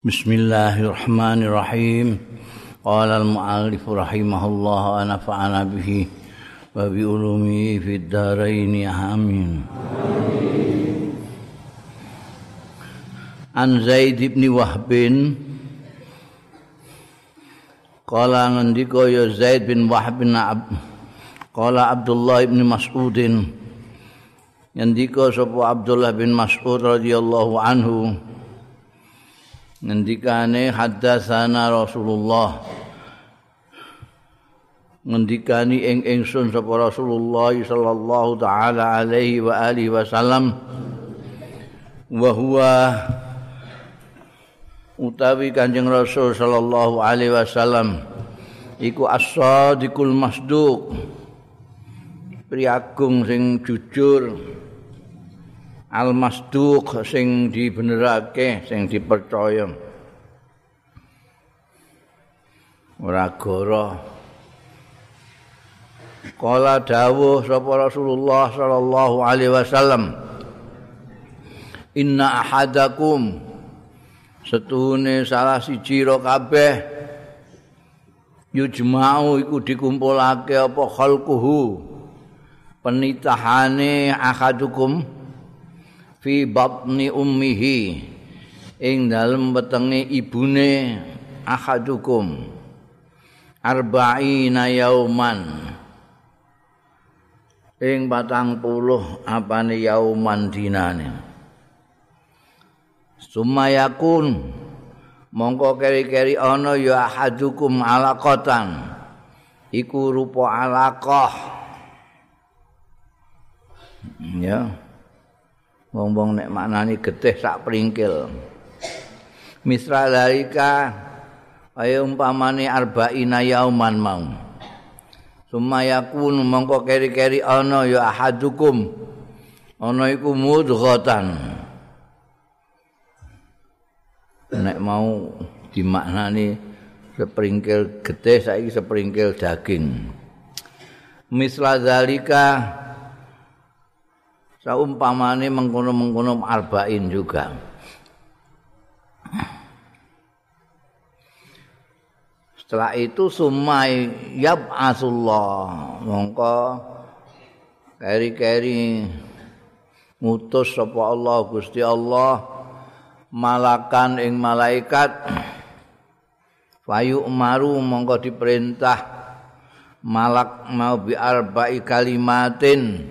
بسم الله الرحمن الرحيم قال المؤلف رحمه الله ونفعنا به وبألومه في الدارين آمين عن زيد بن وهب قال عندك يا زيد بن وهب بن عب قال عبد الله بن مسعود عندك سبو عبد الله بن مسعود رضي الله عنه ngendikane haddatsana Rasulullah. Ngendikani ing ingsun sapa Rasulullah sallallahu taala alaihi wa alihi wasallam. Wa huwa utawi Kanjeng Rasul sallallahu alaihi wasallam iku as-sadiqul masduq. Priagung sing jujur al-masduq sing dibenerake sing dipercaya. Ora goro. Kala dawuh sapa Rasulullah sallallahu alaihi wasallam inna ahadakum setuhune salah siji ro kabeh yujma'u iku dikumpulake apa khalquhu penitahane ahadukum fi batni ummihi. Ing dalem wetenge ibune ahadukum. Arba'ina yauman. Ing batang puluh apane yauman dinane. Sumayakun mongko keri-keri ana ya ahadukum alaqatan iku rupa alaqah ya wong-wong nek maknani getih sak pringkil misra dalika ayo umpamane arba'ina yauman mau. Sumayakun mongko keri-keri ana ya ahadukum. Ana iku mudghatan. Nek mau dimaknani sepringkil getih saiki sepringkil daging. Misla dalika saumpamane mengkono-mengkono arba'in juga. Setelah itu sumai yab'asullah mongko keri-keri ngutus sapa Allah Gusti Allah malakan ing malaikat fayu maru mongko diperintah malak mau bi arba'i kalimatin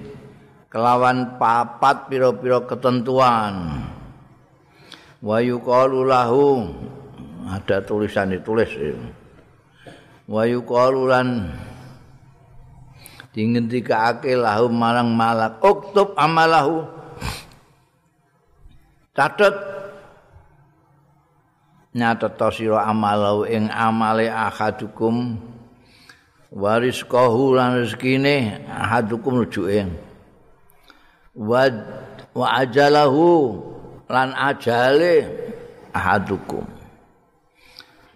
kelawan papat pira-pira ketentuan. Wa yuqalu lahu ada tulisan ditulis wa yuqalu lan dingendikake lahu marang malak uktub amalahu. Catet. Nyatet sira amalahu ing amale ahadukum. Waris kahu lan rezekine ahadukum rujuke wa wa ajalahu lan ajale ahadukum.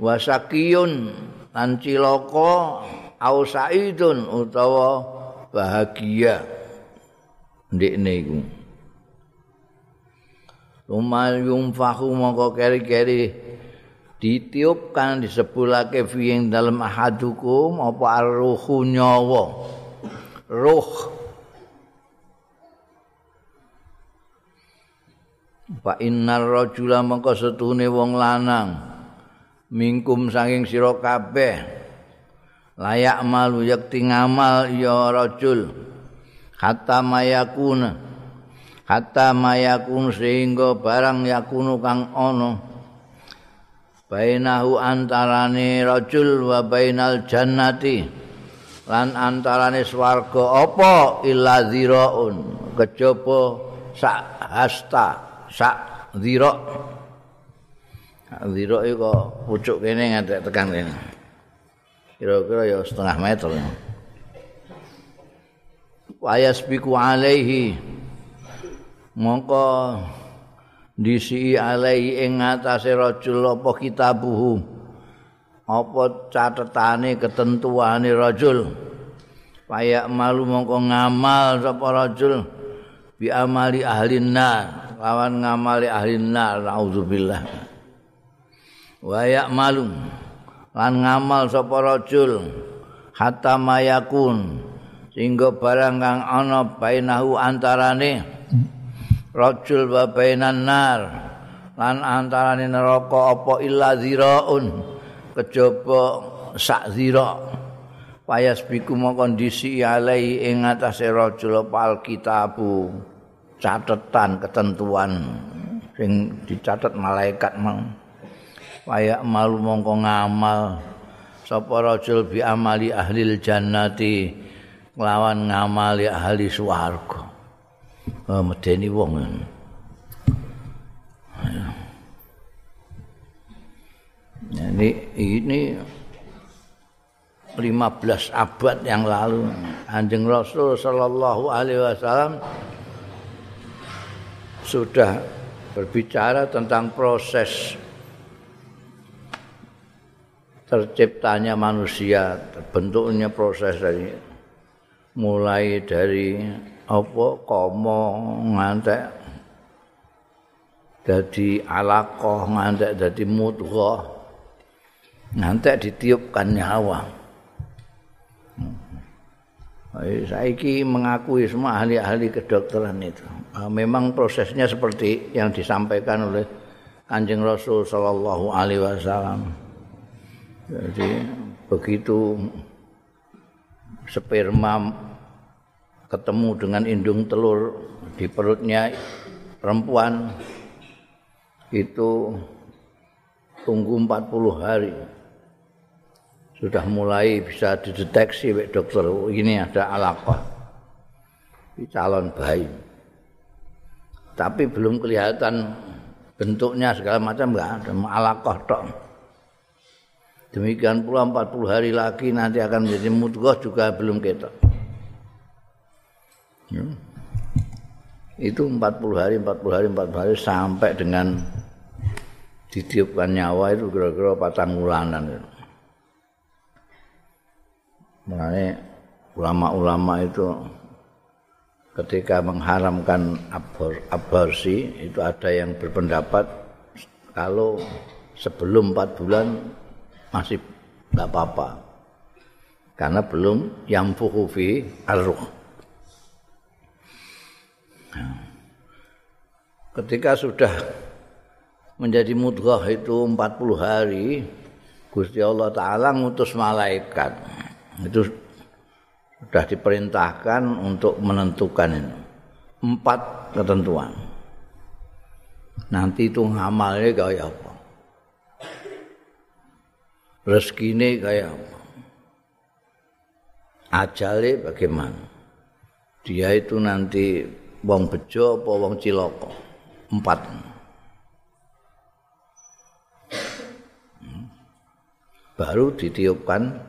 Wa sakiyun lan cilaka au saidun utawa bahagia. Ndekne iku. Umal yumfahu mongko keri-keri ditiupkan disebulake fi ing dalem ahadukum apa arruhu nyawa. Ruh Fa innar rajula mangka setune wong lanang. Mingkum saking sira kabeh. Layak malu yakti ngamal ya rajul. Hatta mayakuna. Hatta mayakun sehingga barang yakunu kang ana. Bainahu antarane rajul wa bainal jannati. Lan antarane swarga apa? Illa kejaba sak hasta sak zira. Zira iku pucuk kene ngantek tekan kene. Kira-kira ya setengah meter. Wayas biku alaihi. Mongko disi alaihi ing ngatasé rajul apa kitabuhu. Apa catetane ketentuane rajul. Payak malu mongko ngamal sapa rajul bi amali ahli nar lawan ngamali ahli nar auzubillah wayak malum lan ngamal sapa rajul. Hatta mayakun. Sehingga barang kang ana bainahu antarane rajul wa bainan nar. Lan antarane neraka apa illa ziraun. Kejaba sak zira. Payas biku kondisi alai ing atase rajul pal kitabu catatan ketentuan sing dicatat malaikat mang Wayak malu mongko ngamal sapa rajul bi amali ahli jannati nglawan ngamali ahli swarga. Oh, medeni wong. Ini ini 15 abad yang lalu Anjing Rasul sallallahu alaihi wasallam sudah berbicara tentang proses terciptanya manusia, terbentuknya proses dari mulai dari apa komo ngantek jadi alaqah ngantek jadi mudghah ngantek ditiupkan nyawa Saiki mengakui semua ahli-ahli kedokteran itu. Ah, memang prosesnya seperti yang disampaikan oleh Kanjeng Rasul Shallallahu Alaihi Wasallam. Jadi begitu sperma ketemu dengan indung telur di perutnya perempuan itu tunggu 40 hari. Sudah mulai bisa dideteksi dokter. Ini ada alaqah. Calon bayi tapi belum kelihatan bentuknya segala macam enggak ada alaqah tok Demikian pula 40 hari lagi nanti akan menjadi mudghah juga belum ketok. Hmm. Itu 40 hari, 40 hari, 40 hari sampai dengan ditiupkan nyawa itu kira-kira patang bulanan. Mengenai ulama-ulama itu ketika mengharamkan aborsi itu ada yang berpendapat kalau sebelum 4 bulan masih tidak apa-apa. Karena belum yang fi arruh ketika sudah menjadi mudghah itu 40 hari Gusti Allah taala ngutus malaikat. Itu sudah diperintahkan untuk menentukan ini empat ketentuan nanti itu ngamalnya kayak apa rezekine kayak apa? Ajale bagaimana? Dia itu nanti wong bejo apa wong ciloko? Empat. Baru ditiupkan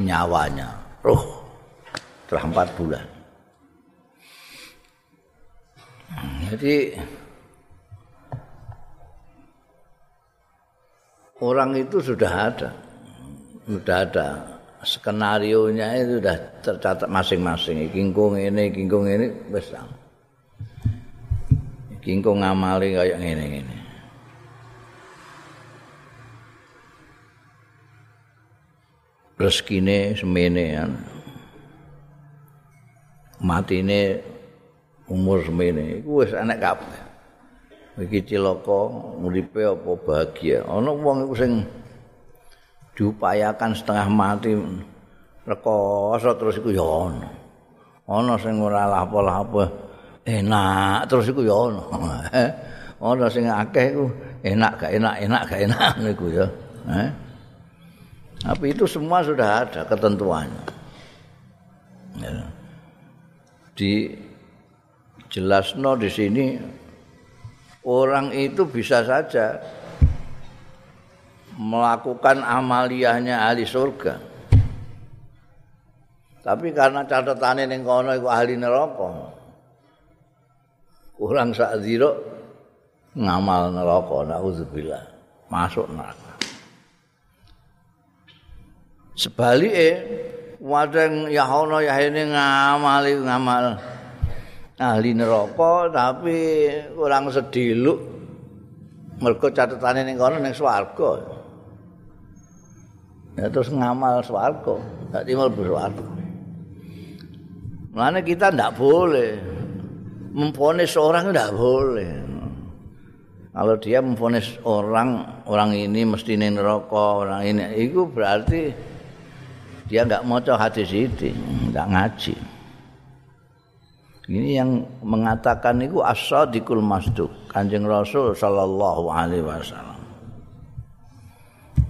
nyawanya, roh setelah empat bulan. Jadi orang itu sudah ada. Sudah ada. Skenario nya itu sudah tercatat masing-masing. Kingkung ini kingkung ini besar kingkung ngamali kayak ini rezekine semene ya matine umur semene. Iku wis enek kabeh. Iki cilaka uripe apa bahagia. Ana wong iku sing diupayakan setengah mati rekoso terus iku ya ana. Ana sing ora lapo-lapo enak terus iku ya ana. Ana sing akeh iku enak gak enak enak gak enak niku ya. Eh tapi itu semua sudah ada ketentuannya ya. di jelasno di sini orang itu bisa saja melakukan amaliyahnya ahli surga. Tapi karena catatannya yang kono itu ahli neraka. Kurang sak ngamal neraka, nauzubillah. Masuk neraka. Sebaliknya, wadeng yahono yahini ngamali ngamal. ahli neraka tapi kurang sediluk mergo catetane ning kono ning swarga. Ya terus ngamal swarga, dadi mlebu swarga. Mulane kita ndak boleh memfonis orang ndak boleh. Kalau dia memfonis orang, orang ini mesti neraka, orang ini itu berarti dia nggak mau hadis itu, nggak ngaji. Ini yang mengatakan itu as-sadiqul masduq, Kanjeng Rasul sallallahu alaihi wasallam.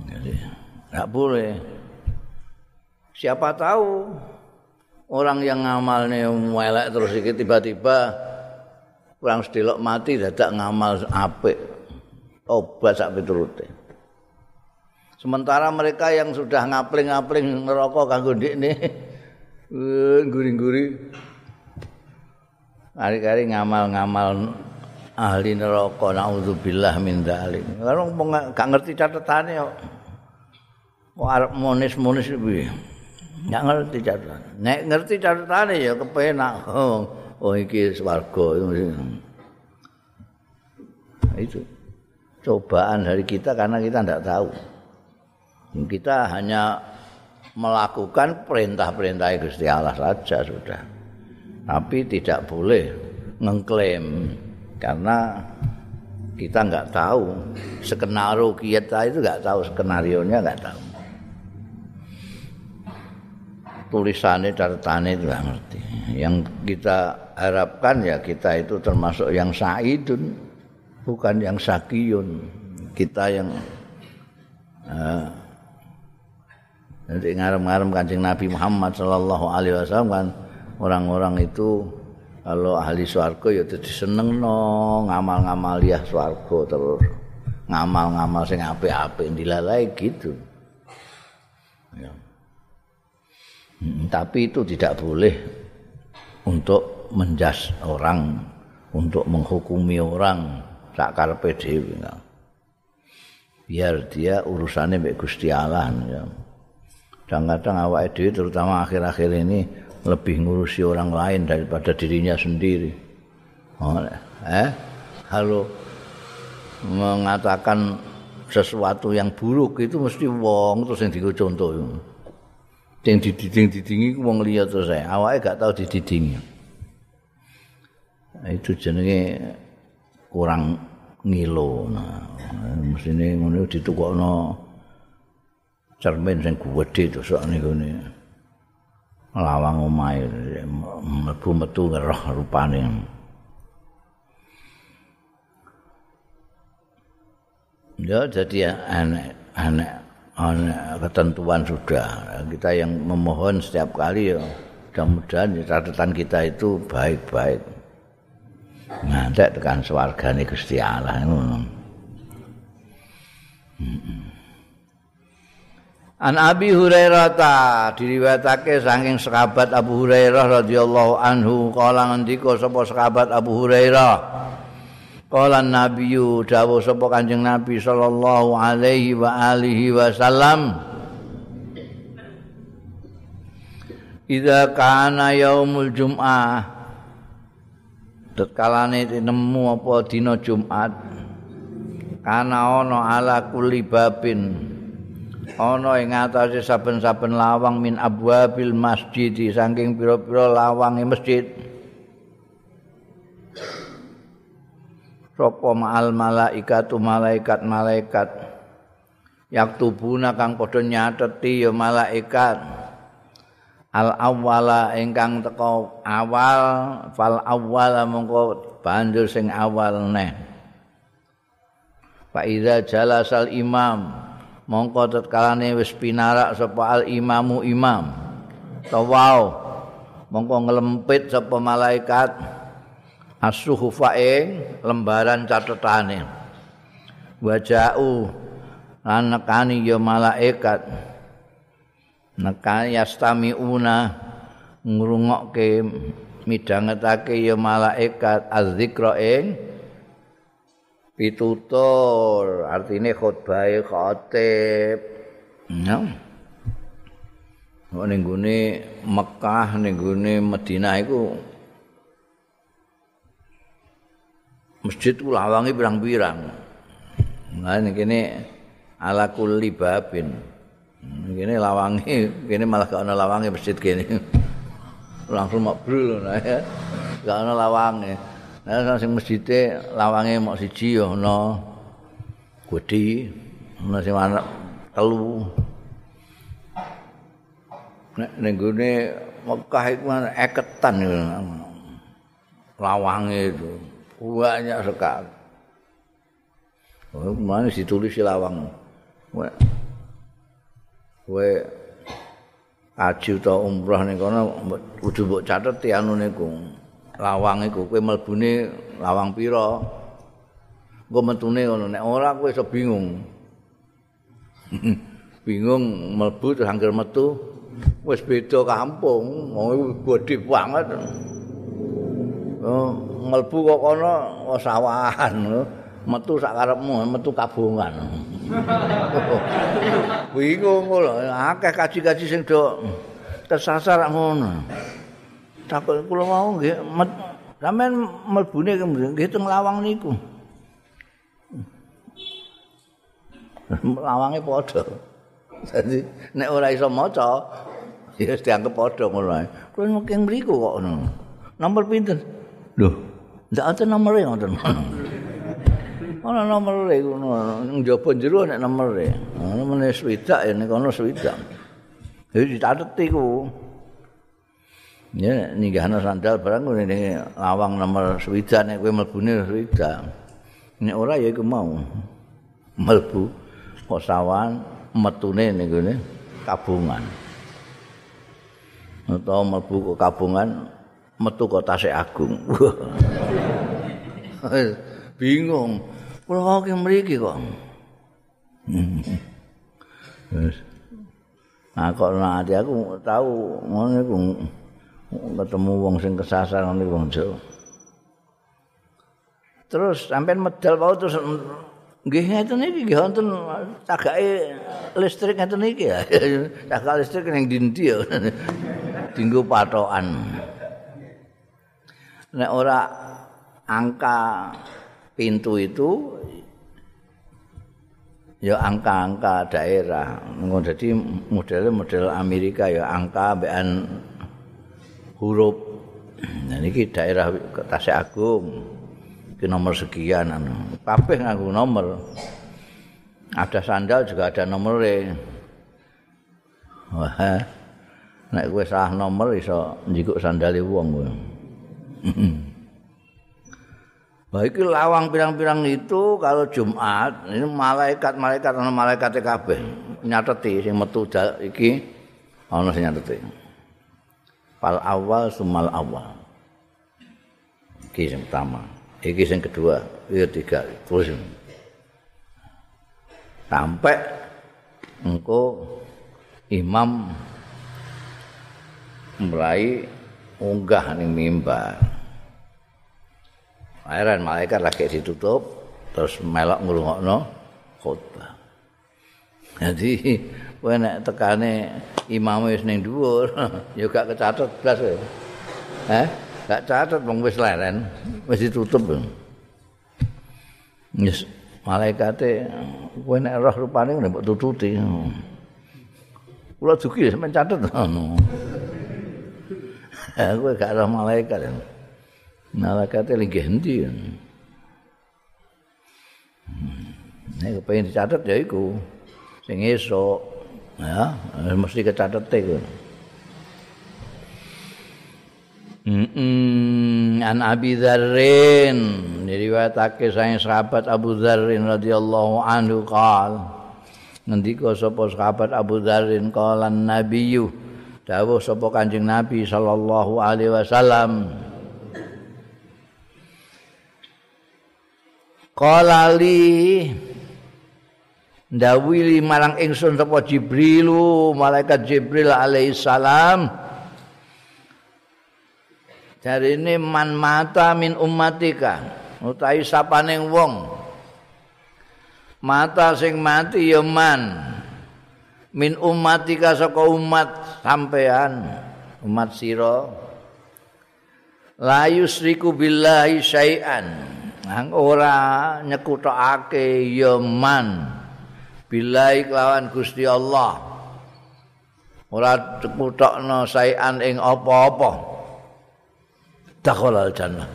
Jadi enggak boleh. Siapa tahu orang yang ngamalnya melek terus iki tiba-tiba kurang sedelok mati dadak ngamal apik. Tobat sak piturute. Sementara mereka yang sudah ngapling-ngapling neraka kanggo ndekne guri-guri Kari-kari ngamal-ngamal ahli neraka naudzubillah min dzalik. Karo gak ngerti catetane kok. Kok arep monis-monis piye? Gak ngerti catatan. Nek ngerti catetane ya kepenak. Oh, oh iki swarga itu. Cobaan dari kita karena kita tidak tahu. Kita hanya melakukan perintah-perintah Gusti Allah saja sudah. tapi tidak boleh mengklaim karena kita nggak tahu skenario kita itu nggak tahu skenario nya nggak tahu. Tulisannya catatannya itu nggak ngerti. Yang kita harapkan ya kita itu termasuk yang saidun bukan yang sakiyun. Kita yang uh, nanti ngarem-ngarem kancing Nabi Muhammad Sallallahu Alaihi Wasallam kan orang-orang itu kalau ahli swarga ya dadi seneng no ngamal-ngamal ya swarga terus ngamal-ngamal sing apik-apik dilalai gitu ya. Hmm, tapi itu tidak boleh untuk menjas orang untuk menghukumi orang sak karepe dhewe biar dia urusannya baik Gusti Allah ya. Kadang-kadang awake dhewe terutama akhir-akhir ini lebih ngurusi orang lain daripada dirinya sendiri. Oh, eh, kalau mengatakan sesuatu yang buruk itu mesti wong terus yang digo contoh. Yang dididing-didingi wong liya terus saya. Awake gak tahu dididingi. Itu jenenge kurang ngilo. Nah, mestine ngono ditukokno cermin sing gede terus ngene. lawang omahe mlebu metu roh rupane ya jadi aneh aneh aneh ketentuan sudah kita yang memohon setiap kali ya mudah-mudahan catatan kita itu baik-baik ngantek tekan swargane Gusti Allah ngono hmm. An Abi Hurairah ta diriwayatake saking sahabat Abu Hurairah radhiyallahu anhu. Kala ngendika sapa sahabat Abu Hurairah? Kala Nabiyu dawuh sapa Kanjeng Nabi sallallahu alaihi wa alihi wasallam. Idza kana yaumul jum'ah. Tetkalane nemu apa dina Jumat? Kana ana ala kulli babin ana ing atase saben-saben lawang min abwabil masjid saking pira-pira lawange masjid. Sapa ma'al malaikatu malaikat malaikat yaktubuna kang padha nyateti ya malaikat. Al awwala ingkang teko awal fal awwala mongko banjur sing awal neh. Fa jalasal imam mongko tetkalane wis pinarak sapa al imamu imam. Tawau. Mongko nglempit sapa malaikat. As-suhufa lembaran catetane. Wajau lan nekani ya malaikat. Nekani yastamiuna ngrungokke midhangetake ya malaikat. Az-zikra pitutur artine khutbah khatib ya ning gone Mekah ning gone Madinah iku masjid ku lawange pirang-pirang Nah kene ala kulli babin. Kene lawange, kene malah gak ana lawange masjid kene. Langsung mabrul nah ya. Gak ana lawange. Nah sing masjide lawange mok siji ya ana. Gedhi, ana sing ana telu. Nek ning gone Mekah iku eketan lawange itu. Banyak sekali. Oh, mana ditulis si lawang. Kowe kowe aji utawa umrah ning kono kudu mbok catet anu niku. Lawang iku kowe mlebune lawang pira? Engko metune ngono nek ora kowe iso bingung. bingung mlebu terus angger metu wis beda kampung, wong gedhe banget. Oh, mlebu kok kono sawahan. Metu sak karepmu metu kabungan bingung lho akeh kaji-kaji sing do tersasar ngono takut kula mau nggih sampean mlebune nggih teng lawang niku. Lawange padha. Dadi nek ora iso maca ya dianggap padha ngono ae. Kuwi mungkin mriku kok ngono. Nomor pinten? Lho ndak ada nomore ngoten. Ana nomor e ngono njaba jero nek nomor ana meneh swidak ya nek ana swidak. Jadi dicatet iku ya ninggahna sandal barang ngene lawang nomor swidak nek kowe mlebune swidak nek ora ya iku mau mlebu posawan metune ning ngene kabungan. Atau mlebu kabungan metu kota agung. Bingung. Kula ki mriki kok. Wes. Nah, kok nanti aku tahu ngono iku ketemu wong sing kesasar ngene wong Jawa. Terus sampean medal wae terus nggih ngeten iki nggih wonten cagake listrik ngeten iki ya. Cagak listrik ning dindi ya. Dinggo patokan. Nek ora angka pintu itu ya angka-angka daerah. Jadi modelnya model Amerika ya angka bean huruf. Nah ini daerah Tasik Agung. Ini nomor sekian. Anu. Kabeh nganggo nomor. Ada sandal juga ada nomornya. Wah, nek gue salah nomor iso njikuk sandale wong. Nah, iki lawang pirang-pirang itu kalau Jumat ini malaikat-malaikat ana malaikat kabeh nyateti sing metu iki ana sing nyateti. Fal awal sumal awal. Iki sing pertama. Iki sing kedua, iya tiga. Terus sampai engko imam mulai unggah ning mimbar. Akhirnya malaikat lagi ditutup, terus melok ngrungokno khutbah. Jadi kowe nek tekane imam wis ning dhuwur, ya gak kecatet blas kowe. Eh, gak catet wong wis leren, wis ditutup. Yes, malaikate kowe nek roh rupane nek mbok tututi. Kula dugi sampeyan catet. Eh, kowe gak roh malaikat. Ya. malaikat lagi endi nek pengen dicatat ya iku sing esuk ya mesti kecatet iku Mm an Abi Dzarrin. Diriwayatake saking sahabat Abu Dzarrin radhiyallahu anhu qal ngendika sapa sahabat Abu Dzarrin? Qala nabiyyu dawuh sapa Kanjeng Nabi sallallahu alaihi wasallam. Qala li ndawili marang ingsun sapa Jibrilu malaikat Jibril alaihi salam. Jarine man mata min ummatika utawi sapaning wong. Mata sing mati ya man. Min ummatika saka umat sampean umat sira. La yusriku billahi syai'an. Ora nyekutokake ya man bilai kelawan Gusti Allah. Ora nyekutokno saean ing apa-apa. Dakhala al jannah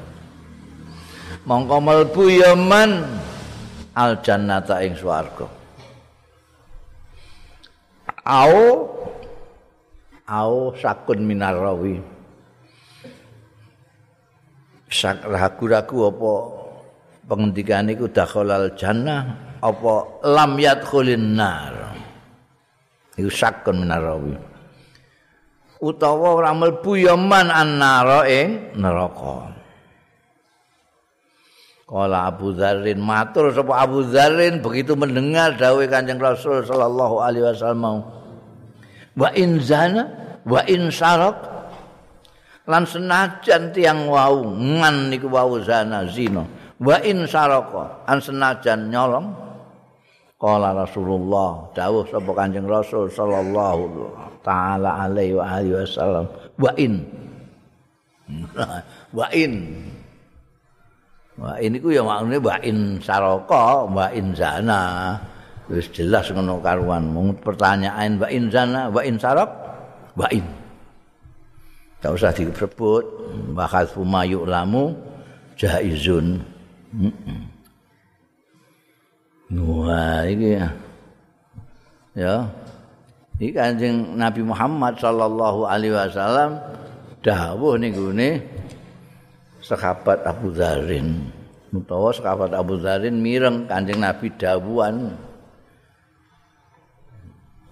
mongko mlebu ya man. Al jannata ing swarga. Au au sakun minar rawi sak ragu-ragu apa pengendikan iku dakhalal jannah apa? Lam yadkhulin nar. Iku sakun minarawi utawa ora mlebu ya man annara ing neraka. Kala Abu Dzarrin matur sapa Abu Dzarrin begitu mendengar dawuh Kanjeng Rasul sallallahu alaihi wasallam wa in zana wa in sarak. Lan senajan tiang wau man niku wau zana zina. Wa in saraka an senajan nyolong qala rasulullah dawuh sapa kanjeng rasul sallallahu taala alaihi wa alihi wasallam wa in. Wa in. Wa ini ku ya maknane wa in saraka wa in zana. Wis jelas ngono karuan mung pertanyaan wa in zana wa in sarak wa in. Tak usah disebut bahas fumayu lamu jaizun Wah, ini ya. Ini kanjeng Nabi Muhammad sallallahu alaihi wasallam dawuh ning gone sahabat Abu Dzarin. Utawa sahabat Abu Dzarin mireng kanjeng Nabi dawuhan.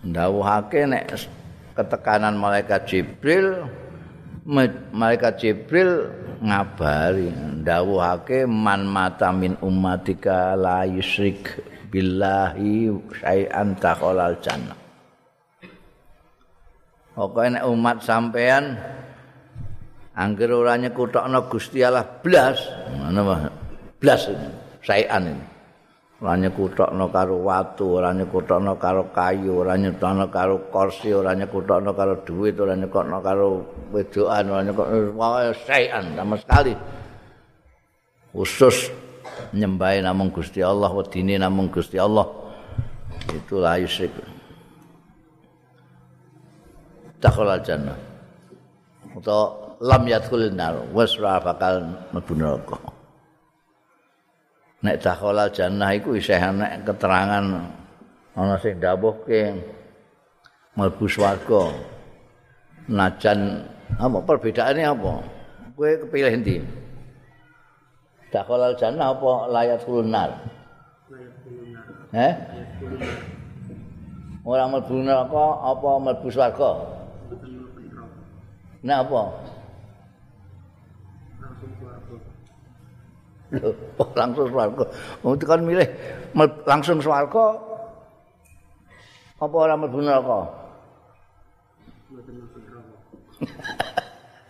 Dawuhake nek ketekanan malaikat Jibril malaikat Jibril ngabari dawuhake man mata min ummatika la yusyrik billahi syai'an takhalal jannah. Pokoke nek umat sampean angger ora nyekutokno Gusti Allah blas. Ngono mah blas syai'an ini. Ora nyekutokno karo watu, ora nyekutokno karo kayu, ora nyekutokno karo kursi, ora nyekutokno karo dhuwit, ora nyekutokno karo wedokan, ora nyekutokno sayan sama sekali. Khusus nyembah namung Gusti Allah, wedine namung Gusti Allah. Itu la yusyrik. Dakhal jannah. Atau lam yadkhulun nar, wasra bakal mlebu neraka. nek dakhala jannah iku isih ana keterangan ana sing dawuhke mlebu swarga najan apa perbedaannya apa kowe kepilih ndi dakhala jannah apa layat kulunar eh ora mlebu neraka apa mlebu swarga? Nah apa? langsung swarga. Wong tekan milih langsung swarga apa ora mlebu neraka?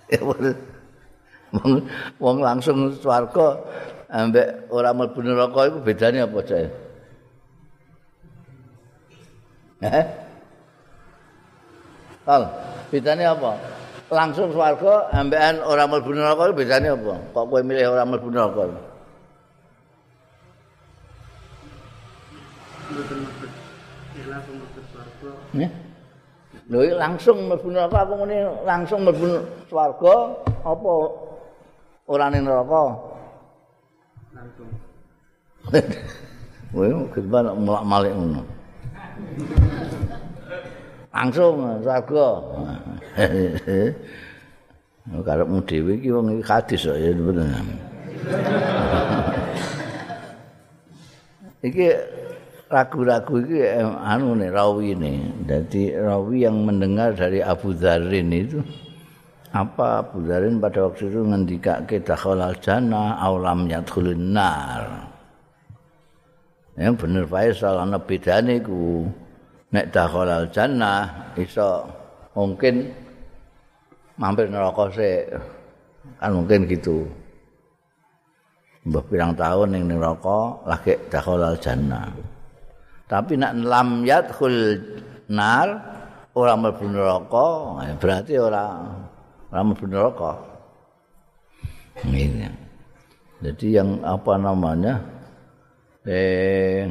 Wong langsung swarga ambek ora mlebu neraka iku bedane apa, Cak? Eh? Kal, bedane apa? Langsung swarga ambekan ora mlebu neraka bedane apa? Kok kowe milih ora mlebu neraka? Lho langsung mlebu neraka apa muni langsung mlebu swarga apa ora ning neraka? Langsung. Woi, keban mulak-malik ngono. Langsung swarga. Karepmu dhewe iki wong iki hadis kok ya bener. Iki ragu-ragu iki eh, anu nih rawi ini. Jadi rawi yang mendengar dari Abu Dzarin itu apa Abu pada waktu itu ngendika kita khalal jannah aulam yadkhulun nar. Yang bener Faisal ana bedane ku nek dakhalal jannah iso mungkin mampir neraka sih kan mungkin gitu. Mbah pirang tahun ning neraka lagi dakhalal jannah Tapi nak lam yadkhul nar ora mlebu neraka, berarti ora mlebu neraka. Ngene. Jadi yang apa namanya? Sing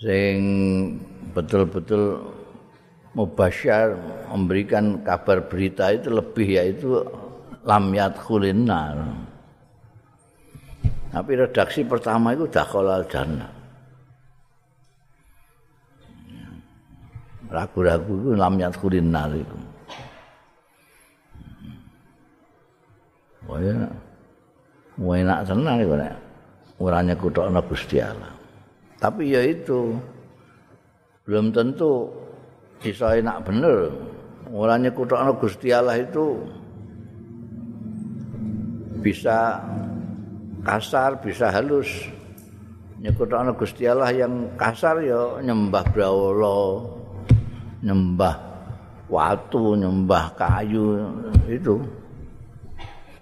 sing betul-betul mubasyar memberikan kabar berita itu lebih yaitu lam yadkhulin nar. Tapi redaksi pertama itu dakhalal jannah. Ragu-ragu itu lam yadkhulin itu. Wah ya, enak tenang itu nek. Uranya kutokno Gusti Allah. Tapi ya itu belum tentu bisa enak bener. Uranya kutokno Gusti Allah itu bisa kasar, bisa halus. Nyekutana Gusti Allah yang kasar ya nyembah brawala, nyembah watu, nyembah kayu itu.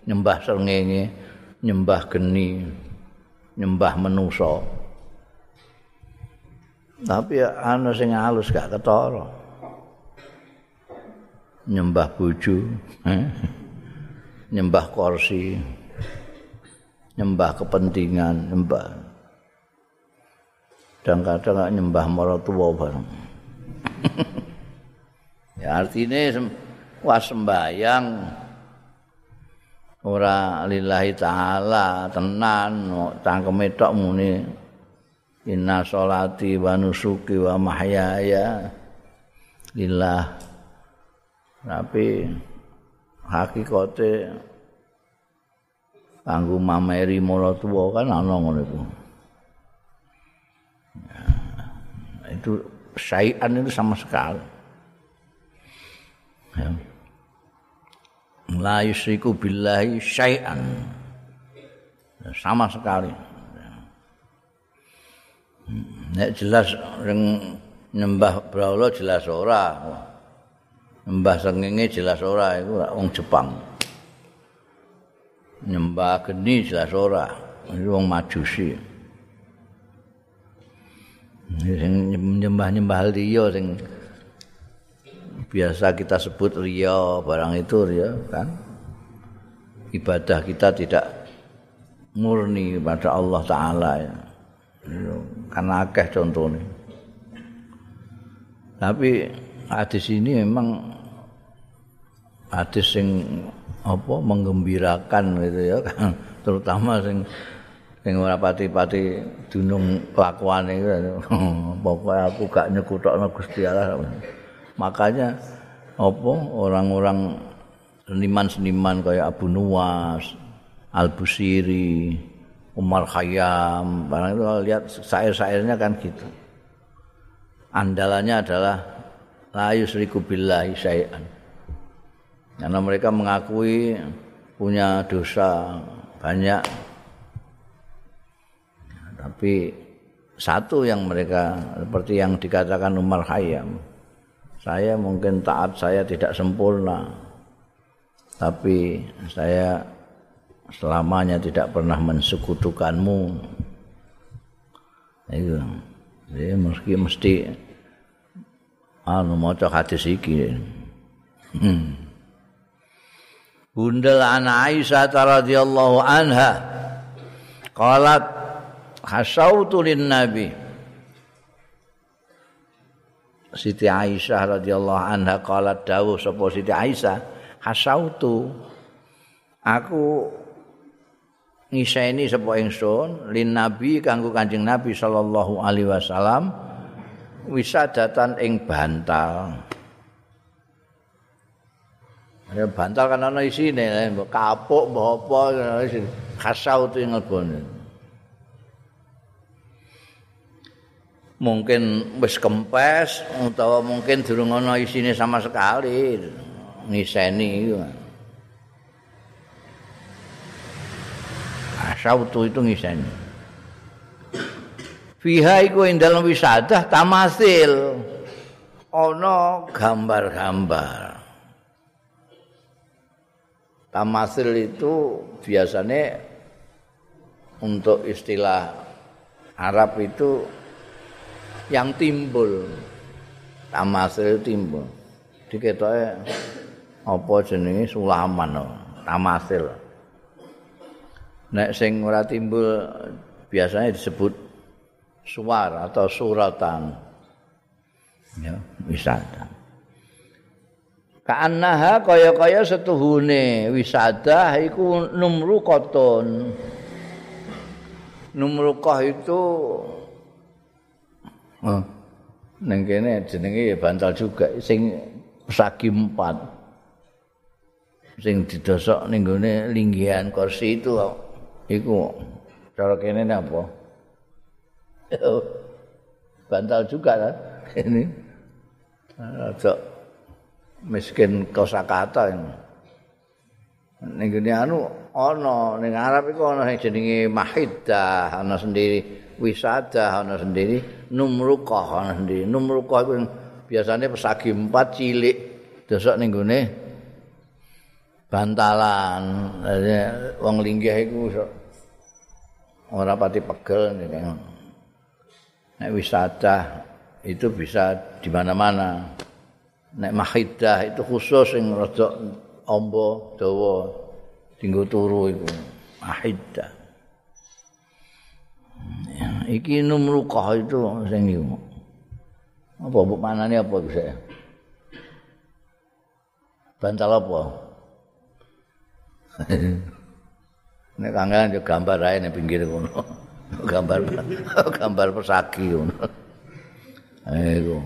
Nyembah srengenge, nyembah geni, nyembah menusa. Tapi ana sing halus gak ketara. Nyembah bojo, nyembah kursi, nyembah kepentingan, nyembah. Dan kadang nyembah maratua bareng. ya artinya was sembayang ora lillahi taala tenan cangkeme tok muni inna sholati wa nusuki wa mahyaya lillah tapi hakikate kanggo mameri mula tuwa kan ana ngono iku. itu syai'an itu sama sekali. Ya. La yusyriku billahi syai'an. Sama sekali. Nek jelas ring nyembah brahala jelas ora. Nyembah sengenge jelas ora iku wong Jepang. Nyembah geni jelas ora. Iku wong Majusi. Sing nyembah-nyembah liya sing biasa kita sebut riya, barang itu riya kan. Ibadah kita tidak murni pada Allah taala ya. Karena akeh contohnya. Tapi hadis ini memang hadis sing apa menggembirakan gitu ya kan terutama sing sing ora pati-pati dunung kelakuane pokoke aku gak nyekutokno Gusti Allah makanya apa orang-orang seniman-seniman kayak Abu Nuwas Al-Busiri Umar Khayyam barang itu lihat syair-syairnya kan gitu. Andalannya adalah la yusriku billahi syai'an. Karena mereka mengakui punya dosa banyak. Tapi satu yang mereka seperti yang dikatakan Umar Khayyam saya mungkin taat saya tidak sempurna. Tapi saya selamanya tidak pernah mensekutukanmu. Itu jadi mesti mesti anu maca hadis iki. Hmm. Anak Aisyah radhiyallahu anha. Qalat hasautu lin nabi Siti Aisyah radhiyallahu anha qalat dawuh sapa Siti Aisyah? Hasautu. Aku ngiseni sapa ingsun lin nabi kanggo Kanjeng Nabi sallallahu alaihi wasallam wisadatan ing bantal. Ya bantal kan ana isine, kapuk mbok apa khasau tu ngelbone. Mungkin wis kempes utawa mungkin durung ana isine sama sekali. Ngiseni iku. Khasau tu itu ngiseni. Fiha iku ing dalam wisadah tamasil. Ana gambar-gambar. Tamasil itu biasanya untuk istilah Arab itu yang timbul. Tamasil timbul. Diketoke apa jenenge sulaman tamasil. nek sing ora timbul biasanya disebut suar atau suratan ya wisata kaannaha kaya-kaya setuhune wisada iku numru koton numrukah itu oh, neng kene jenenge ya bantal juga sing pesagi empat. Sing didosok ning gone linggihan kursi itu iku. Cara kene apa? Bantal juga kan ini. Ada miskin kosakata ini. Ning gone anu ana ning Arab iku ana sing jenenge mahidah ana sendiri wisada ana sendiri sendiri numrukah iku biasanya pesagi empat cilik dosok ning gone bantalan. Wong linggih iku ora pati pegel nek wisata itu bisa di mana-mana. Nek mahidah itu khusus sing rada amba dawa dinggo turu iku. Ahidda ya, iki numrukah itu sing iku apa mbok manane apa bisa bantal apa? Nek kangen yo gambar ae ning pinggir kono gambar gambar pesagi ngono. Iku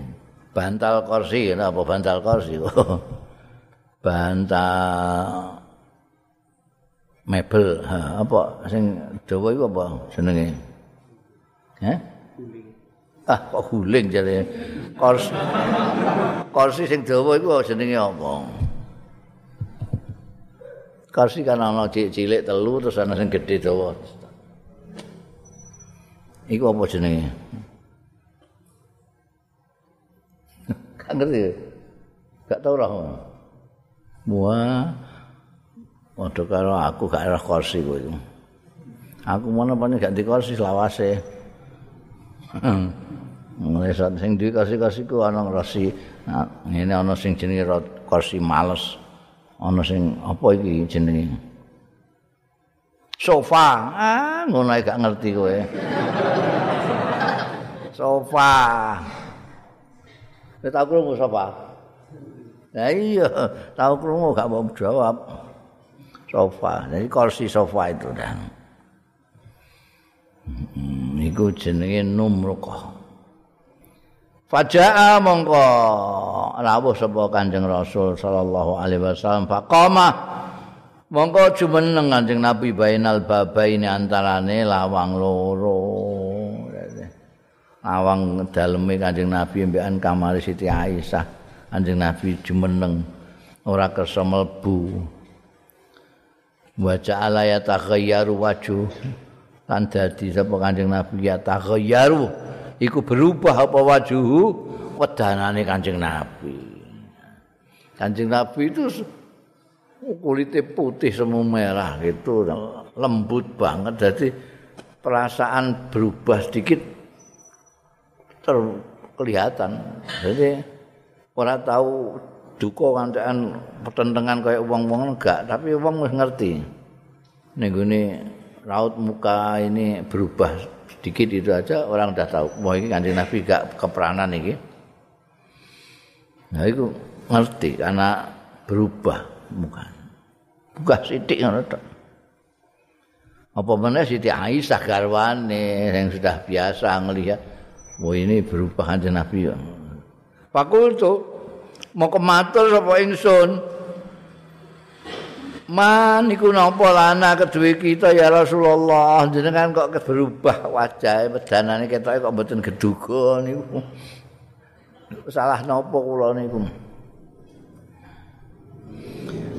bantal kursi apa bantal kursi? Bantal mebel ha, apa? Sing Jawa iku apa jenenge Heh? Ah kok guling jare kursi kursi sing Jawa iku jenenge apa kursi kan ana cilik telu terus ana sing gedhe dawa iku apa jenenge Gak ngerti. Gak tau lah. Wah. Waduh karo aku gak ada kursi kuwi. Aku mana paling gak di kursi Mulai saat sing di kursi ku ana. Nah, ini ana sing jenenge kursi males. Ana sing apa iki jenenge? Sofa. Ah, ngono gak ngerti kowe. Sofa. Kowe tau krungu sofa? Nah iya, tau krungu gak mau jawab. Sofa, jadi kursi sofa itu dah. Hmm, iku jenenge numruka. Faja'a mongko rawuh sapa Kanjeng Rasul sallallahu alaihi wasallam faqama mongko jumeneng Kanjeng Nabi bainal babaini antarane lawang loro. awang daleme Kanjeng Nabi mbekan kamar Siti Aisyah. Kanjeng Nabi jumeneng ora kersa mlebu. Wa ja'ala yataghayyaru wajhu. Lan dadi sapa Kanjeng Nabi yataghayyaru iku berubah apa wajhu wedanane Kanjeng Nabi. Kanjeng Nabi itu kulitnya putih semu merah gitu lembut banget jadi perasaan berubah sedikit terkelihatan. Jadi ora tahu duka kancakan pertentangan kayak wong-wong enggak, tapi wis ngerti. Ning raut muka ini berubah sedikit itu aja orang udah tahu. Wah ini kanjeng Nabi gak keperanan ini. Nah itu ngerti karena berubah muka. Buka sidik ngono tok. Apa mana Siti Aisyah garwane yang sudah biasa ngelihat Wah ini berubah kanjeng Nabi ya. Fakultu mau kematur sapa ingsun. Man iku napa lana kedue kita ya Rasulullah jenengan kok berubah wajah pedanane ketoke kok mboten geduga niku. Salah napa kula niku.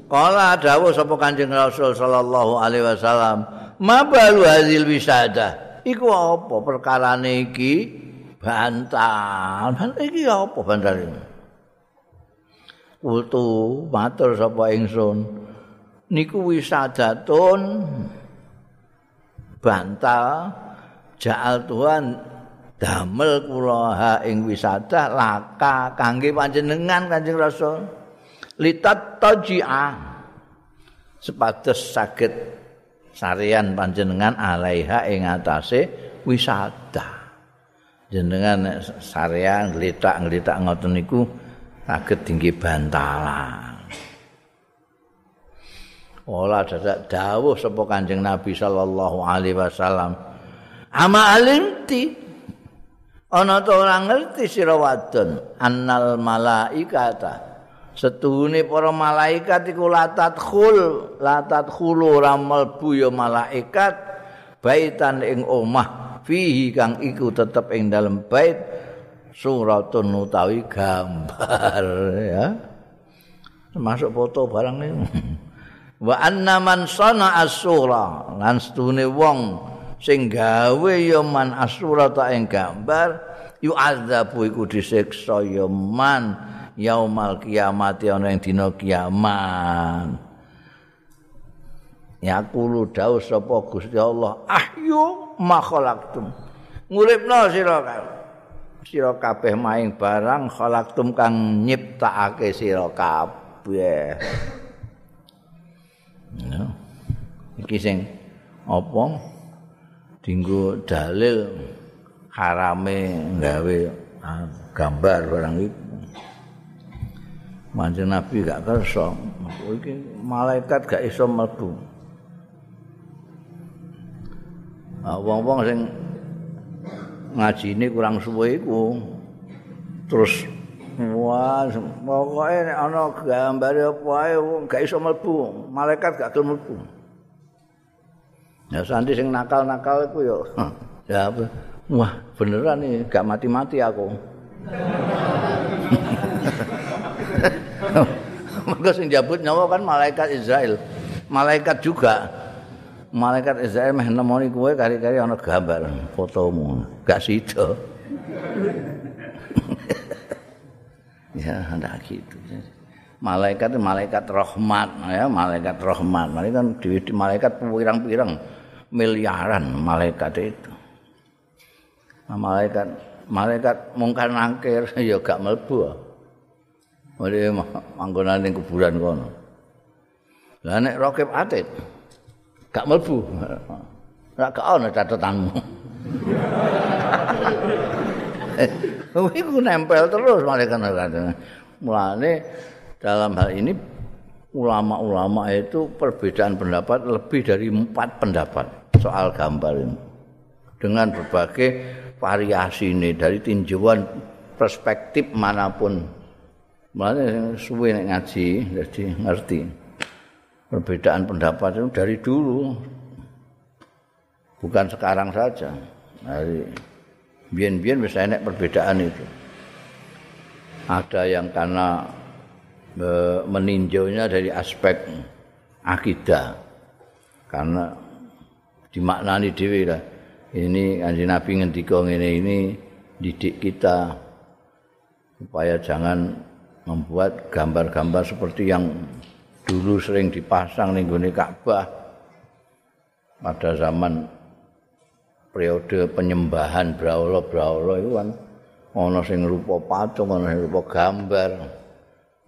Kala dawuh sapa Kanjeng Rasul sallallahu alaihi wasallam, "Ma balu hadil wisada?" Iku apa perkarane iki? bantal. Bantal iki apa bantal iki? Kultu matur sapa ingsun. Niku wisadatun bantal jaal Tuhan damel kula ha ing wisada laka kangge panjenengan Kanjeng Rasul. Litat taji'a sepados saged sarian panjenengan alaiha ing atase wisata. Jenengan sarian ngletak-ngletak ngoten niku saged tinggi bantalan. Ola dadak dawuh sapa Kanjeng Nabi sallallahu alaihi wasallam. Ama alimti. Ana to ora ngerti sira wadon annal malaikata. Setuhune para malaikat iku latat khul latat khulu ramal buya malaikat. Baitan ing omah fihi kang iku tetep ing dalem bait suratun utawi gambar ya. Termasuk foto barang niku wa anna man sana asura. Lan stune wong sing gawe ya man asura ta ing gambar yu azabu iku disiksa ya man yaumal kiamat ana ing dina kiamat. Ya kulo dawuh sapa Gusti Allah ahyu ma khalaqtum. Nguripno sira sira kabeh maing barang khalaqtum kang nyiptakake sira kabeh Ya. Iki sing apa? Dinggo dalil harame gawe ah, gambar barang iki. Manjen Nabi gak kersa, iki malaikat gak iso mlebu. Wong-wong sing ngajine kurang suwe iku terus Wah, pokoke nek ana gambare apa ae gak iso mlebu, malaikat gak gelem mlebu. Ya santi sing nakal-nakal iku yo. Ya apa? Wah, beneran nih gak mati-mati aku. Mereka sing jabut nyawa kan malaikat Israel. Malaikat juga. Malaikat Israel meh nemoni kowe kari-kari ana gambar fotomu. Gak sida. Ya hendak gitu malaikat malaikat rahmat ya malaikat rahmat malaikat kan di, malaikat pirang-pirang miliaran malaikat itu nah, malaikat malaikat mungkar nangkir ya gak melbu Mari manggonan ning kuburan kono. Lah nek rokib atit gak melbu. Ora gak ana catatanmu. Iku nempel terus malaikat-malaikat. Mulane dalam hal ini ulama-ulama itu perbedaan pendapat lebih dari empat pendapat soal gambar ini. Dengan berbagai variasi ini dari tinjauan perspektif manapun. Mulane suwe nek ngaji jadi ngerti. Perbedaan pendapat itu dari dulu. Bukan sekarang saja. Dari Biyen-biyen wis enek perbedaan itu. Ada yang karena e, meninjaunya dari aspek akidah. Karena dimaknani dhewe lah. Ini kanjeng Nabi ngendika ngene ini didik kita supaya jangan membuat gambar-gambar seperti yang dulu sering dipasang gone Ka'bah pada zaman periode penyembahan braula-braula itu kan ana sing rupa patung, ana sing rupa gambar.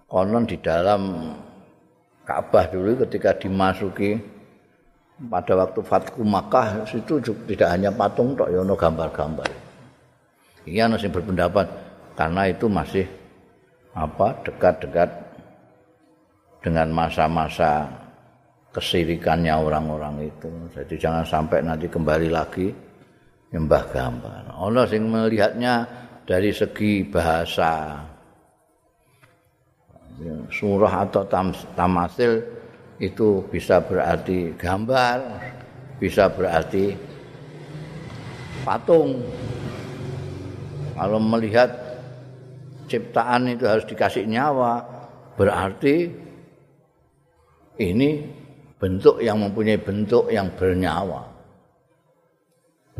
Konon di dalam Ka'bah dulu ketika dimasuki pada waktu Fatku Makkah itu tidak hanya patung tok ya gambar-gambar. Iya ana sing berpendapat karena itu masih apa dekat-dekat dengan masa-masa kesirikannya orang-orang itu. Jadi jangan sampai nanti kembali lagi nyembah gambar. Allah sing melihatnya dari segi bahasa. Surah atau tam, tamasil itu bisa berarti gambar, bisa berarti patung. Kalau melihat ciptaan itu harus dikasih nyawa, berarti ini bentuk yang mempunyai bentuk yang bernyawa.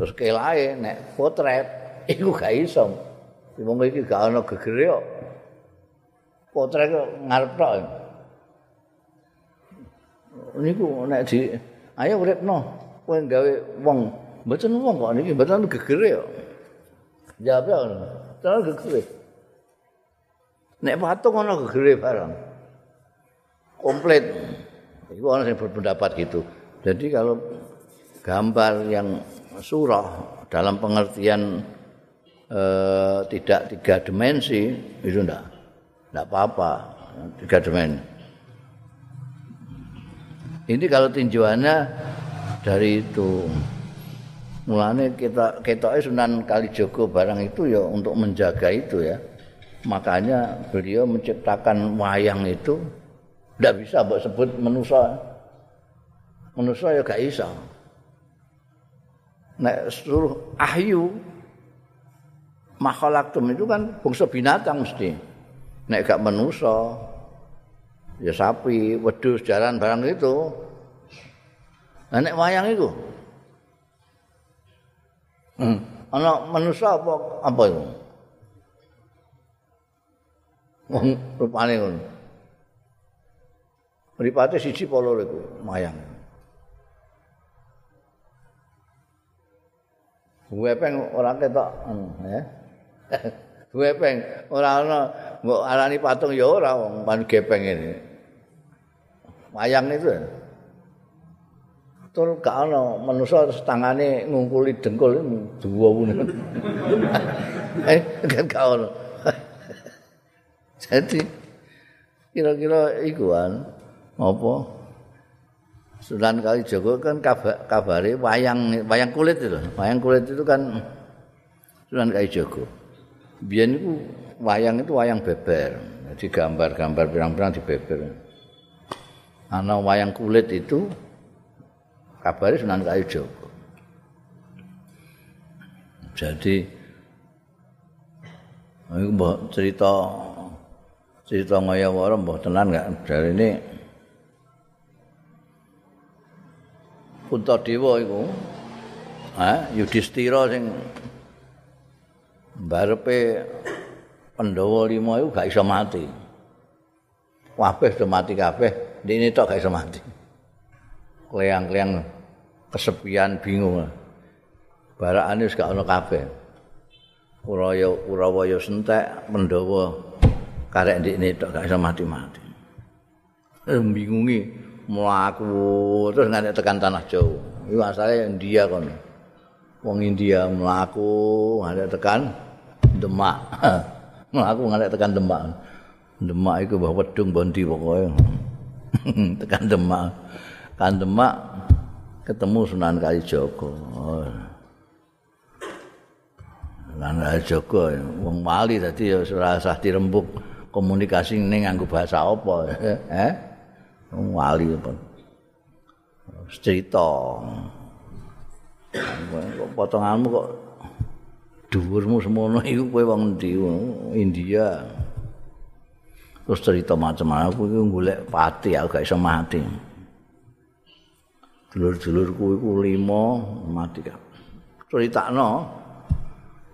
Terus kelae nek potret iku gak iso. Wong iki gak ana gegere kok. Potret ngarep tok. Niku nek di ayo uripno kowe gawe wong mboten wong kok niki mboten gegere kok. Jawab ya ngono. Terus gegere. Nek patung ana gegere barang. Komplit. Iku ana sing berpendapat gitu. Jadi kalau gambar yang surah. Dalam pengertian eh, tidak tiga dimensi itu enggak. Enggak apa-apa. Tiga dimensi. Ini kalau tinjauannya dari itu. Mulane kita kita Sunan Kalijogo barang itu ya untuk menjaga itu ya. Makanya beliau menciptakan wayang itu. Tidak bisa buat sebut manusia manusia ya gak bisa nek seluruh ahyu makhluk itu kan bangsa binatang mesti nek gak manusia ya sapi wedus jalan barang itu nek wayang itu hmm. anak manusia apa apa itu wong rupane ngono. Mripate siji polo iku mayang. Wepeng ora ketok ya. Wepeng ora ana mbok arani patung ya ora wong pan gepeng ini. Mayang itu ya. Tur gak ana manusa tangane ngungkuli dengkul dua wune. eh gak ana. Jadi kira-kira iku apa? Sunan Kalijaga kan kabar, kabare wayang wayang kulit itu. Wayang kulit itu kan Sunan Kalijaga. Biyen itu wayang itu wayang beber. Jadi gambar-gambar pirang-pirang di beber. Ana wayang kulit itu kabare Sunan Kalijaga. Jadi Iku cerita cerita ngayawara mbah tenan enggak dari ini Puntadewa iku ha Yudhistira sing barepe Pandhawa 5 iku gak iso mati. Kabeh do mati kabeh, dene tok gak iso mati. Kleang-kleang kesepian bingung. Barakane wis gak ono kabeh. Uraya Urawaya sentek Pandhawa karek ndekne tok gak iso mati-mati. Eh, bingungi mlaku terus nganti tekan tanah Jawa. Iku asale India kon. Wong India mlaku nganti tekan Demak. mlaku nganti tekan Demak. Demak iku mbah wedung bondi pokoke. tekan Demak. Kan Demak ketemu Sunan Kalijaga. Sunan Kalijaga wong wali dadi ya ora usah dirembuk. komunikasi ini nganggo bahasa apa eh wali apa? Cerita. Potonganmu kok dhuwurmu semono iku kowe wong endi? India. Terus cerita macam-macam aku iku golek pati aku gak iso mati. Dulur-dulurku iku lima mati kabeh critakno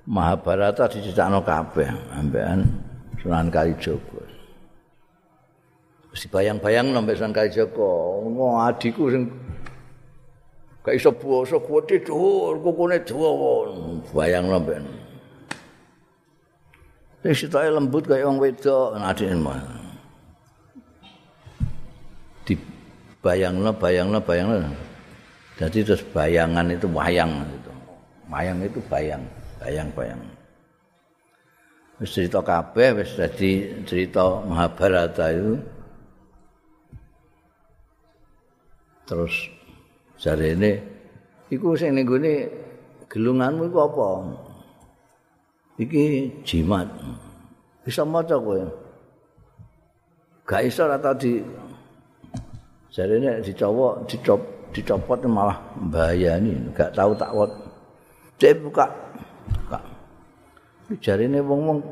Mahabharata diceritakno kabeh ambekan Sunan Kalijaga. Wis bayang-bayang nang Sunan Kalijaga, ngono adikku sing gak iso basa kuwate dhuwur, kukune dawa. Bayang ben. Sing sitoke lembut kaya wong wedok adike mah. Di bayangno, bayangno. Jadi terus bayangan itu wayang itu. Wayang itu bayang, bayang-bayang. wis cerita kabeh wis dadi cerita Mahabharata itu terus jare ini iku sing ning gone gelunganmu iku apa? Iki jimat. Bisa maca kowe? Gak iso ora di jare ini dicowok dicop dicopot malah mbayani gak tahu tak wat cek buka. Jarine wong-wong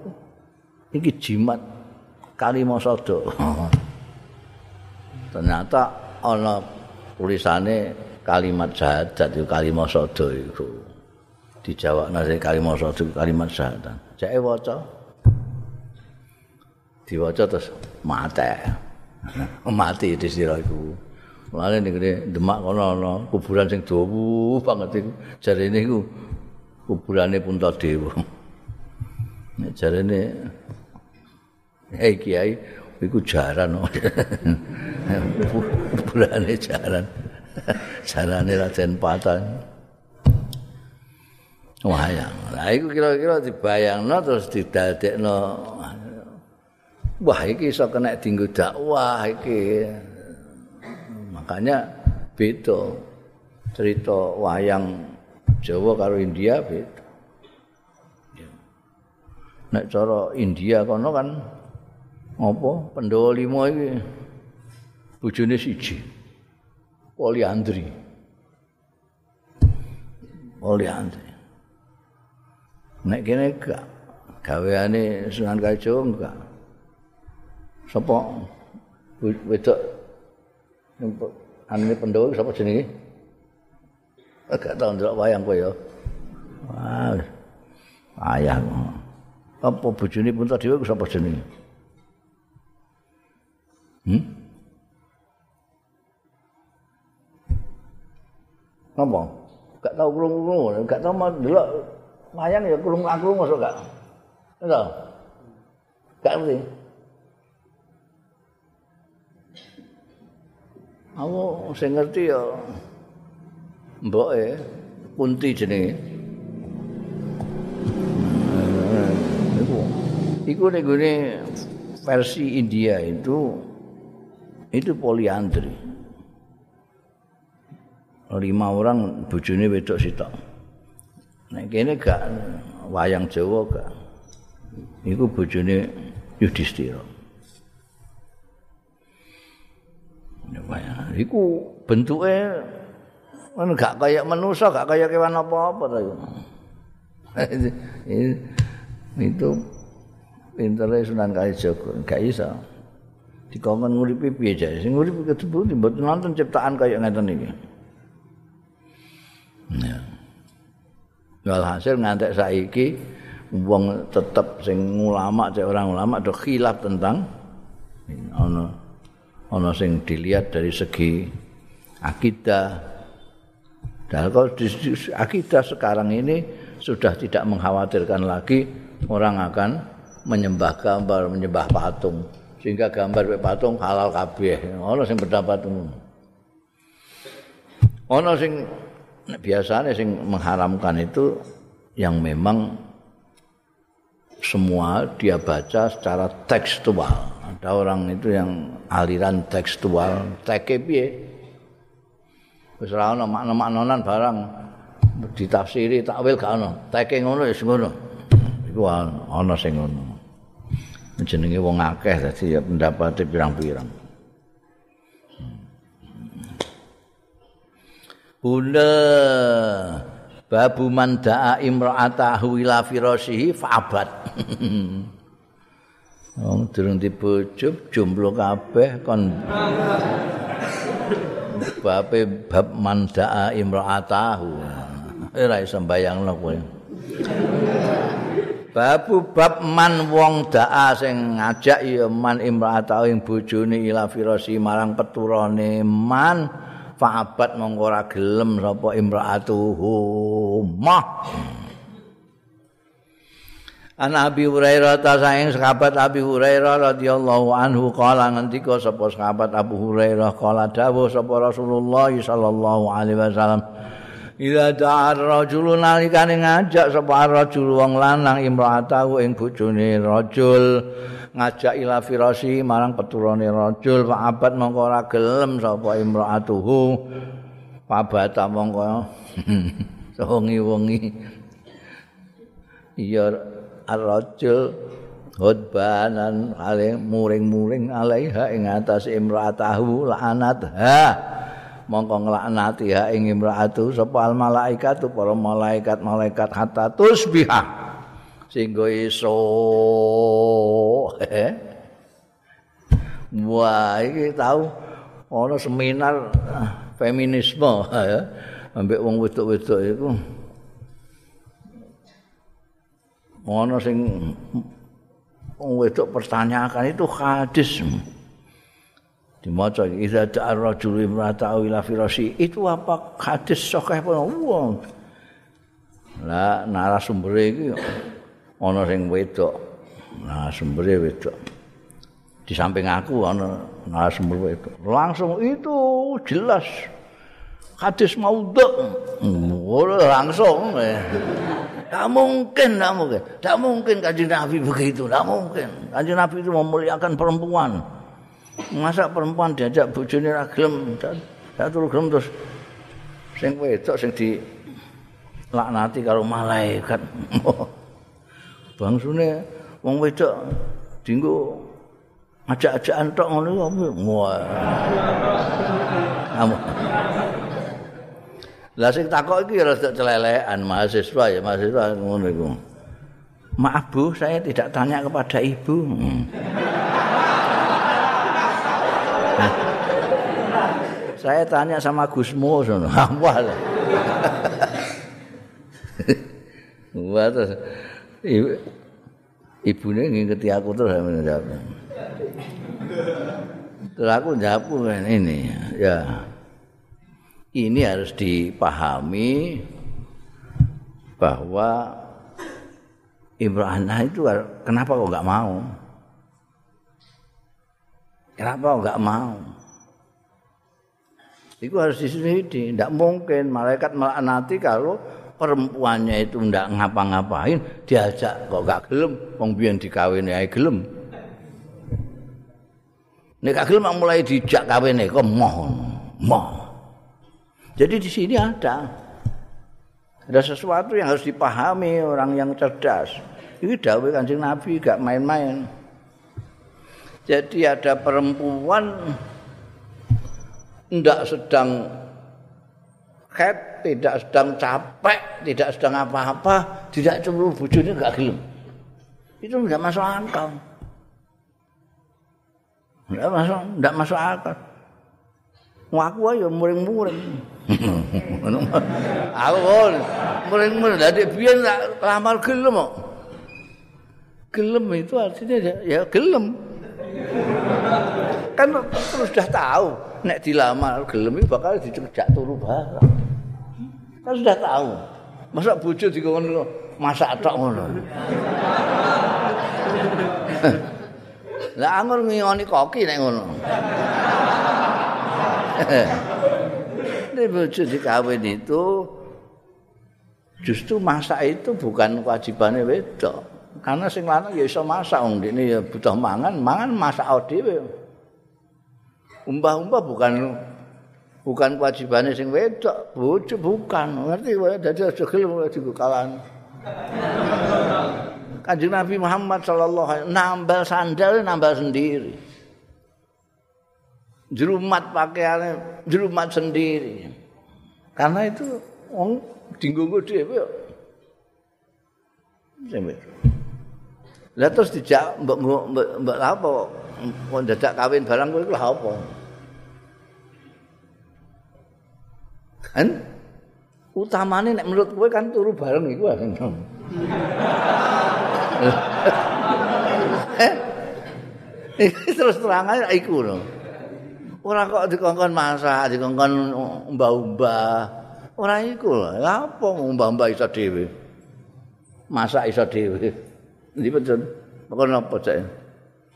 iki jimat kalimasada. Ternyata ana tulisane kalimat syahadat itu kalimasada itu. Dijawabna sing kalimasada kalimat syahadat. Cek waca. Diwaca terus mate. Mati di sira iku. Mulane ning Demak kono ana kuburan sing dawa banget iku. Jarine iku kuburane Puntadewa. Nek jarene eh kiai iku jaran. Bulane jaran. Jarane Raden Patan. Wayang. Lah iku kira-kira dibayangno terus didadekno Wah, iki iso kena dinggo dakwah iki. Makanya beda cerita wayang Jawa karo India beda. Nek cara India kono kan apa Pandhawa lima iki bojone siji. Poliandri. Poliandri. Nek kene gak gaweane Sunan Kalijaga enggak. Sapa wedok ane Pandhawa sapa jenenge? Gak tau ndelok wayang kowe ya. Wah. Ayah. Apa bojone pun tadi ku sapa jenenge? Hmm? Apa? Gak tau krungu-krungu, gak tau mau delok wayang ya krungu-krungu masuk gak? Enggak. Gak ngerti. Aku sing ngerti ya mboke Kunti jenenge. Iku iku nek versi India itu itu poliandri. Lima orang bojone wedok sitok. Nek kene gak wayang Jawa gak. Iku bojone Yudhistira. Iku bentuke kan gak kaya manusa, gak kaya kewan apa-apa ta itu pintere Sunan Kalijaga gak iso dikongkon nguripi piye jae sing nguripi ketemu mboten nonton ciptaan kaya ngeten iki. Ya. Walhasil ngantek saiki wong tetep sing ulama cek orang ulama do khilaf tentang ana ana sing dilihat dari segi akidah. Dan kalau akidah sekarang ini sudah tidak mengkhawatirkan lagi orang akan menyembah gambar, menyembah patung. Sehingga gambar patung halal kabeh. Ono sing pendapat umum. Ono sing biasanya sing mengharamkan itu yang memang semua dia baca secara tekstual. Ada orang itu yang aliran tekstual, teke piye? Wis ora ono makna-maknanan barang ditafsiri takwil gak ono. Teke ngono ya ngono. Iku ono sing ngono. Jenenge wong akeh dadi ya pendapate pirang-pirang. Bunda babu mandaa imra'atahu ila firasihi fa'abat. Wong durung dibojok jomblo kabeh kon bape bab mandaa imra'atahu. Ora iso mbayangno kowe. Babu bab man wong da'a sing ngajak ya man imra'ata ing bojone ila firasi marang peturane man fa'abat mongko ora gelem sapa imra'atuhu. Mah Ana Abi Hurairah ta saing sahabat Abi Hurairah radhiyallahu anhu kala ngendika sapa sahabat Abu Hurairah kala dawuh sapa Rasulullah sallallahu alaihi wasallam Ila da'ar rajul nalikane ngajak sapa rajul wong lanang imra'atahu ing bojone rajul. Ngajak ila firasi marang peturane rajul Pak Abad mongko ora gelem sapa imra'atuhu? Pabata mongko. Wengi-wengi iya ar-rajul hudbanan ale muring-muring alaiha ing atas imra'atahu la'anat ha mongko nglaknati ha ing imraatu sapa al malaikat para malaikat malaikat hatta tusbiha. Sehingga iso. Wah iki tahu ana seminar feminisme ya. Ambek wong wedok-wedok iku. Ana sing wong wedok pertanyakan itu hadis dimaca idza da'a rajulu imra'atahu ila firasi itu apa hadis sahih apa wong lah narasumber iki ana sing wedok narasumber wedok di samping aku ana narasumber wedok langsung itu jelas hadis maudhu. Langsung. Tidak mungkin, tidak mungkin. Tidak mungkin kanjeng Nabi begitu, tidak mungkin. Kanjeng Nabi itu memuliakan perempuan. Masa perempuan diajak bojone ra gelem, dak turu gelem terus sing wedok sing di laknati karo malaikat. Bangsune wong wedok dinggo ajak-ajakan tok ngono? Wah. Lah sing takok iki rada celelekan mahasiswa ya mahasiswa ngono iku. Maaf Bu, saya tidak tanya kepada Ibu. Hmm. Saya tanya sama Gusmo sono. Apa lah. Wah terus ibu, ibune ngingeti aku terus jawab. Terus aku jawab ini ya. ini harus dipahami bahwa Ibrahim itu kenapa kok nggak mau? Kenapa kok nggak mau? Itu harus diselidiki. Tidak mungkin malaikat melaknati kalau perempuannya itu tidak ngapa-ngapain diajak kok nggak gelem, wong biyen dikawin ya gelem. Nek gak gelem mulai dijak kawin kok moh, moh. Jadi di sini ada ada sesuatu yang harus dipahami orang yang cerdas. Ini dawai kancing Nabi gak main-main. Jadi ada perempuan tidak sedang head, tidak sedang capek, tidak sedang apa-apa, tidak cemburu bujurnya gak gelem. Itu tidak masuk akal. Tidak masuk, tidak masuk akal. Aku ayo muring-muring. Aku muring-muring. Jadi biar tak lamar gelem kok. Gelem itu artinya ya, ya gelem. Kan terus sudah tahu. Nek dilamar gelem bakal dicejak turu barang. Kan sudah tahu. Masa bojo dikon masak tok ngono. Lah anggur ngiyoni koki nek ngono. Ini bojo dikawin itu justru masak itu bukan kewajibannya wedok. Karena sing lanang ya iso masak wong ya butuh mangan, mangan masak dhewe. Umbah-umbah bukan bukan kewajibannya sing wedok, bojo bukan. Ngerti wae dadi aja gelem dikukalan. Kanjeng Nabi Muhammad sallallahu alaihi wasallam nambal sandal nambal sendiri. jerumat pakaiannya jerumat sendiri karena itu wong dinggo dhewe sampe lah terus dijak mbok mbok mbok apa kok dadak kawin barang kuwi lha apa kan utamane nek menurut kowe kan turu bareng iku eh terus terang aja iku loh Ora kok dikongkon masak, dikongkon mbah-mbah. Ora iku lho. Apa mbah-mbah iso dhewe? Masak iso dhewe. Ndi pecen? Kok napa cek?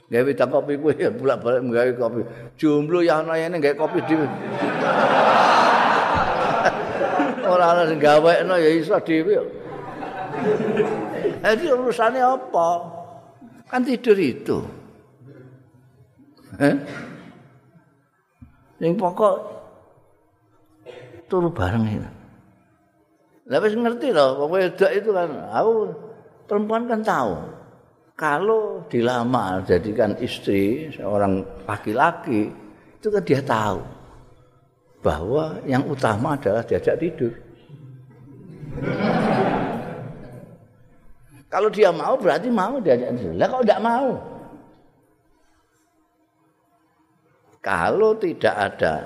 Gawe tak kopi kuwi ya bolak-balik nggawe kopi. Jomblo ya ana yene nggawe kopi dhewe. Ora ana sing gawekno ya iso dhewe. Jadi urusannya apa? Kan tidur itu. Eh? Sing pokok turu bareng itu. Lah wis ngerti loh, wedok itu kan aku perempuan kan tahu kalau dilamar jadikan istri seorang laki-laki itu kan dia tahu bahwa yang utama adalah diajak tidur. kalau dia mau berarti mau diajak tidur. Lah kalau tidak mau, Kalau tidak ada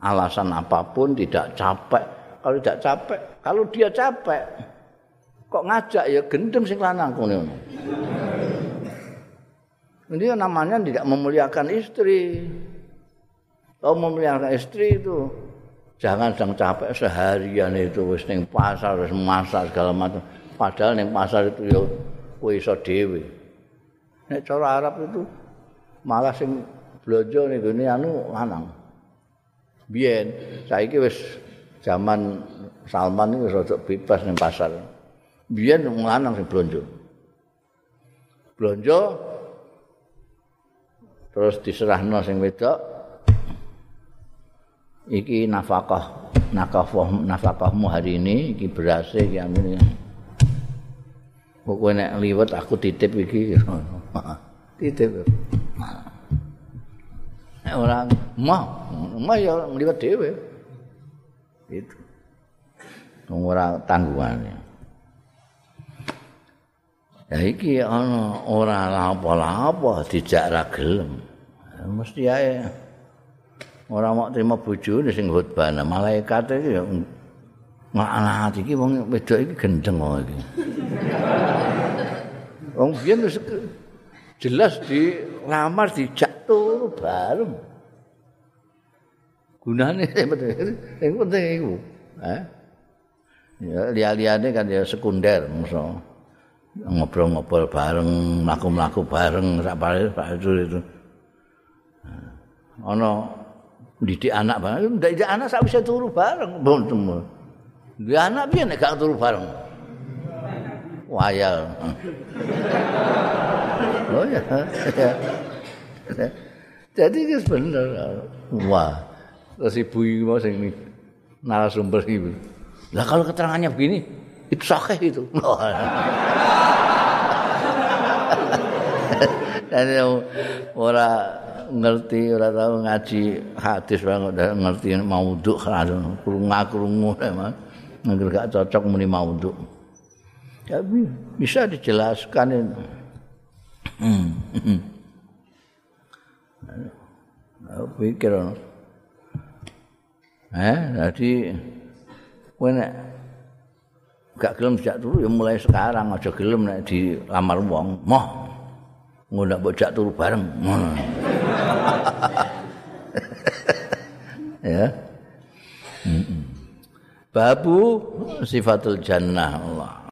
alasan apa pun, tidak capek. Kalau tidak capek, kalau dia capek, kok ngajak ya gendem sing lanang ngono. Ini namanya tidak memuliakan istri. Kalau memuliakan istri itu jangan sedang capek seharian itu wis ning pasar wis masak segala macam. Padahal ning pasar itu ya kowe iso dhewe. Nek cara Arab itu malah sing blonjo ning gone anu lanang. Biyen saiki wis zaman Salman wis rada bebas ning pasar. Biyen lanang sing blonjo. Blonjo terus diserahno sing wedok iki nafkah nafkah nafkahmu hari ini iki beras iki amene Pokoknya nek liwet aku titip iki. titip. Nek ora mau, mau ya liwet dhewe. Itu. Ora tanggungan. Ya iki ana ora apa-apa dijak ra gelem. Mesti ae ora mau terima bojone sing khotbah malaikat iki ya Mak iki wong wedok iki gendeng kok iki. Wong biyen jelas di lamar dijak turu bareng. Gunane sing penting iku. Eh? Ya liya-liyane kan ya sekunder muso. Ngobrol-ngobrol bareng, mlaku-mlaku bareng sak itu. Ana didik anak bareng, didik anak sak bisa turu bareng. Dia anak piye nek gak turu bareng. Wayal. oh ya. Jadi itu bener. Wah. Terus ibu mau sing narasumber ibu. Lah kalau keterangannya begini, itu sakit itu. Dan orang ngerti ora tau ngaji hadis banget ngerti maudhu langsung krungu-krungu emang Nggak gak cocok muni maudhu. Tapi bisa dijelaskan ini. Hmm. Aku pikir Eh, jadi nek gak gelem jak turu ya mulai sekarang aja gelem nek di lamar wong. Moh. Ngono mbok turu bareng. ya. Mm -mm. Babu sifatul jannah Allah.